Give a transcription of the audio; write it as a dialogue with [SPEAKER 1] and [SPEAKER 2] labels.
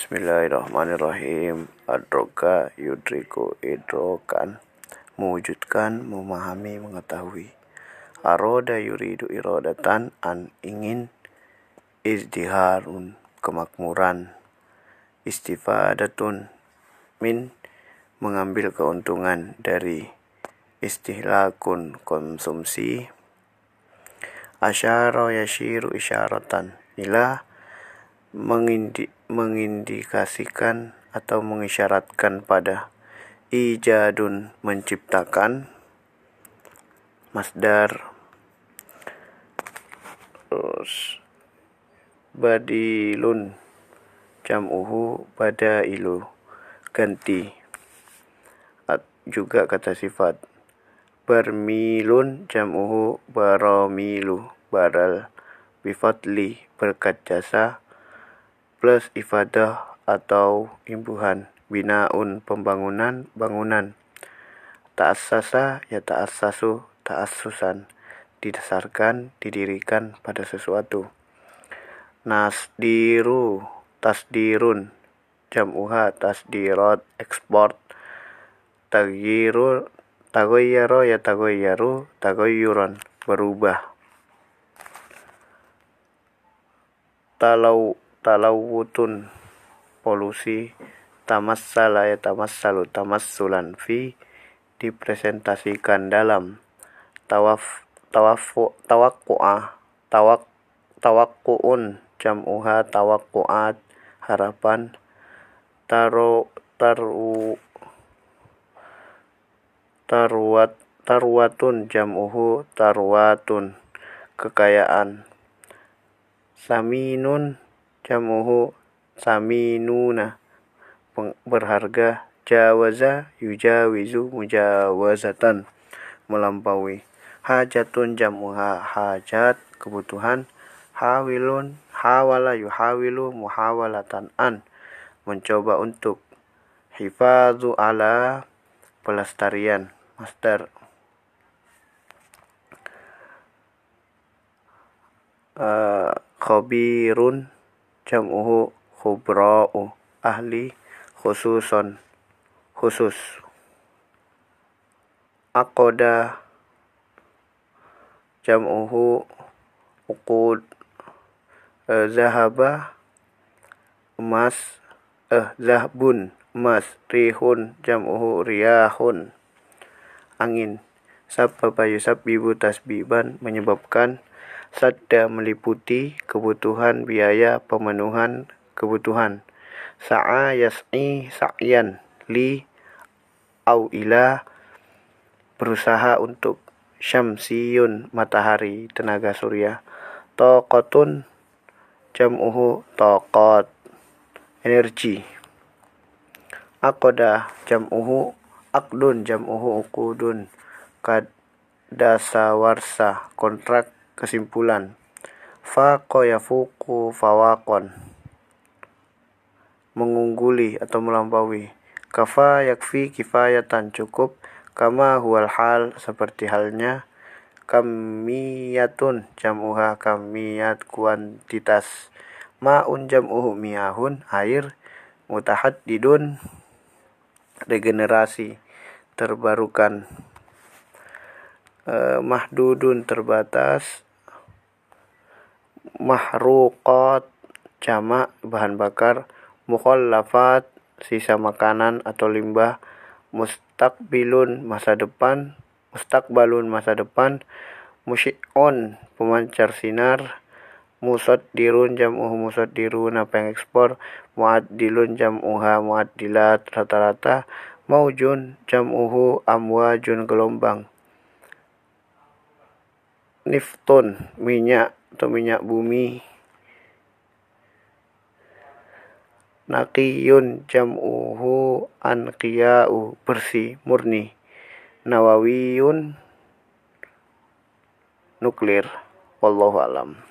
[SPEAKER 1] Bismillahirrahmanirrahim. Adroga yudriku idrokan. Mewujudkan, memahami, mengetahui. Aroda yuridu irodatan an ingin izdiharun kemakmuran istifadatun min mengambil keuntungan dari istihlakun konsumsi asyara yashiru isyaratan ila mengindi, mengindikasikan atau mengisyaratkan pada ijadun menciptakan masdar terus badilun jam'uhu badailu ganti. At, juga kata sifat bermilun jam'uhu baramilu baral bifadli berkat jasa plus ifadah atau imbuhan binaun pembangunan bangunan. Ta'assasa ya ta'assasu ta'assusan didasarkan didirikan pada sesuatu. Nasdiru tasdirun. Jam'uha tasdirat ekspor tagyiru tagoyyaro ya tagoyyaru tagoyyuran berubah. Talau talawutun polusi tamassala ya tamassalu tamassulan fi dipresentasikan dalam tawaf tawafu tawakku'ah tawak tawakku'un jam'uha tawakku'at harapan taro taru tarwat tarwatun jam'uhu tarwatun kekayaan saminun jamuhu saminuna. Berharga jawaza yujawizu mujawazatan. Melampaui. Hajatun jamuha hajat kebutuhan. Hawilun hawala yuhawilu muhawalatan an. Mencoba untuk hifadzu ala pelestarian. Master. Uh, khabirun jam'uhu khubra'u ahli khususon khusus. Akoda jam'uhu uqud eh, zahaba emas eh zahbun emas rihun jam'uhu riyahun. Angin sababa yusabbibu tasbiban menyebabkan Sadda meliputi kebutuhan biaya pemenuhan kebutuhan. Sa'a yas'i sa'yan li au ila berusaha untuk syamsiyun matahari tenaga surya. Taqatun jam'uhu taqat energi. Aqada jam'uhu akdun jam'uhu ukudun. Kadasawarsa kontrak Kesimpulan. Faqo yafuku fawakon Mengungguli atau melampaui. Kafa yakfi kifayatan cukup. Kama huwal hal seperti halnya. Kamiyatun jam'uha kamiyat kuantitas. Ma'un jam'uhu miyahun air. Mutahaddidun regenerasi terbarukan. Eh, mahdudun terbatas mahruqat jamak bahan bakar mukhallafat sisa makanan atau limbah mustaqbilun masa depan mustaqbalun masa depan musyi'un pemancar sinar musaddirun jam'uhu musaddiruna pengekspor muaddilun jam'uha muaddilat rata-rata maujun jam'uhu amwajun gelombang. Niftun minyak atau minyak bumi. Naqiyun jam'uhu anqiya'u bersih murni. Nawawiyun nuklir. Wallahu alam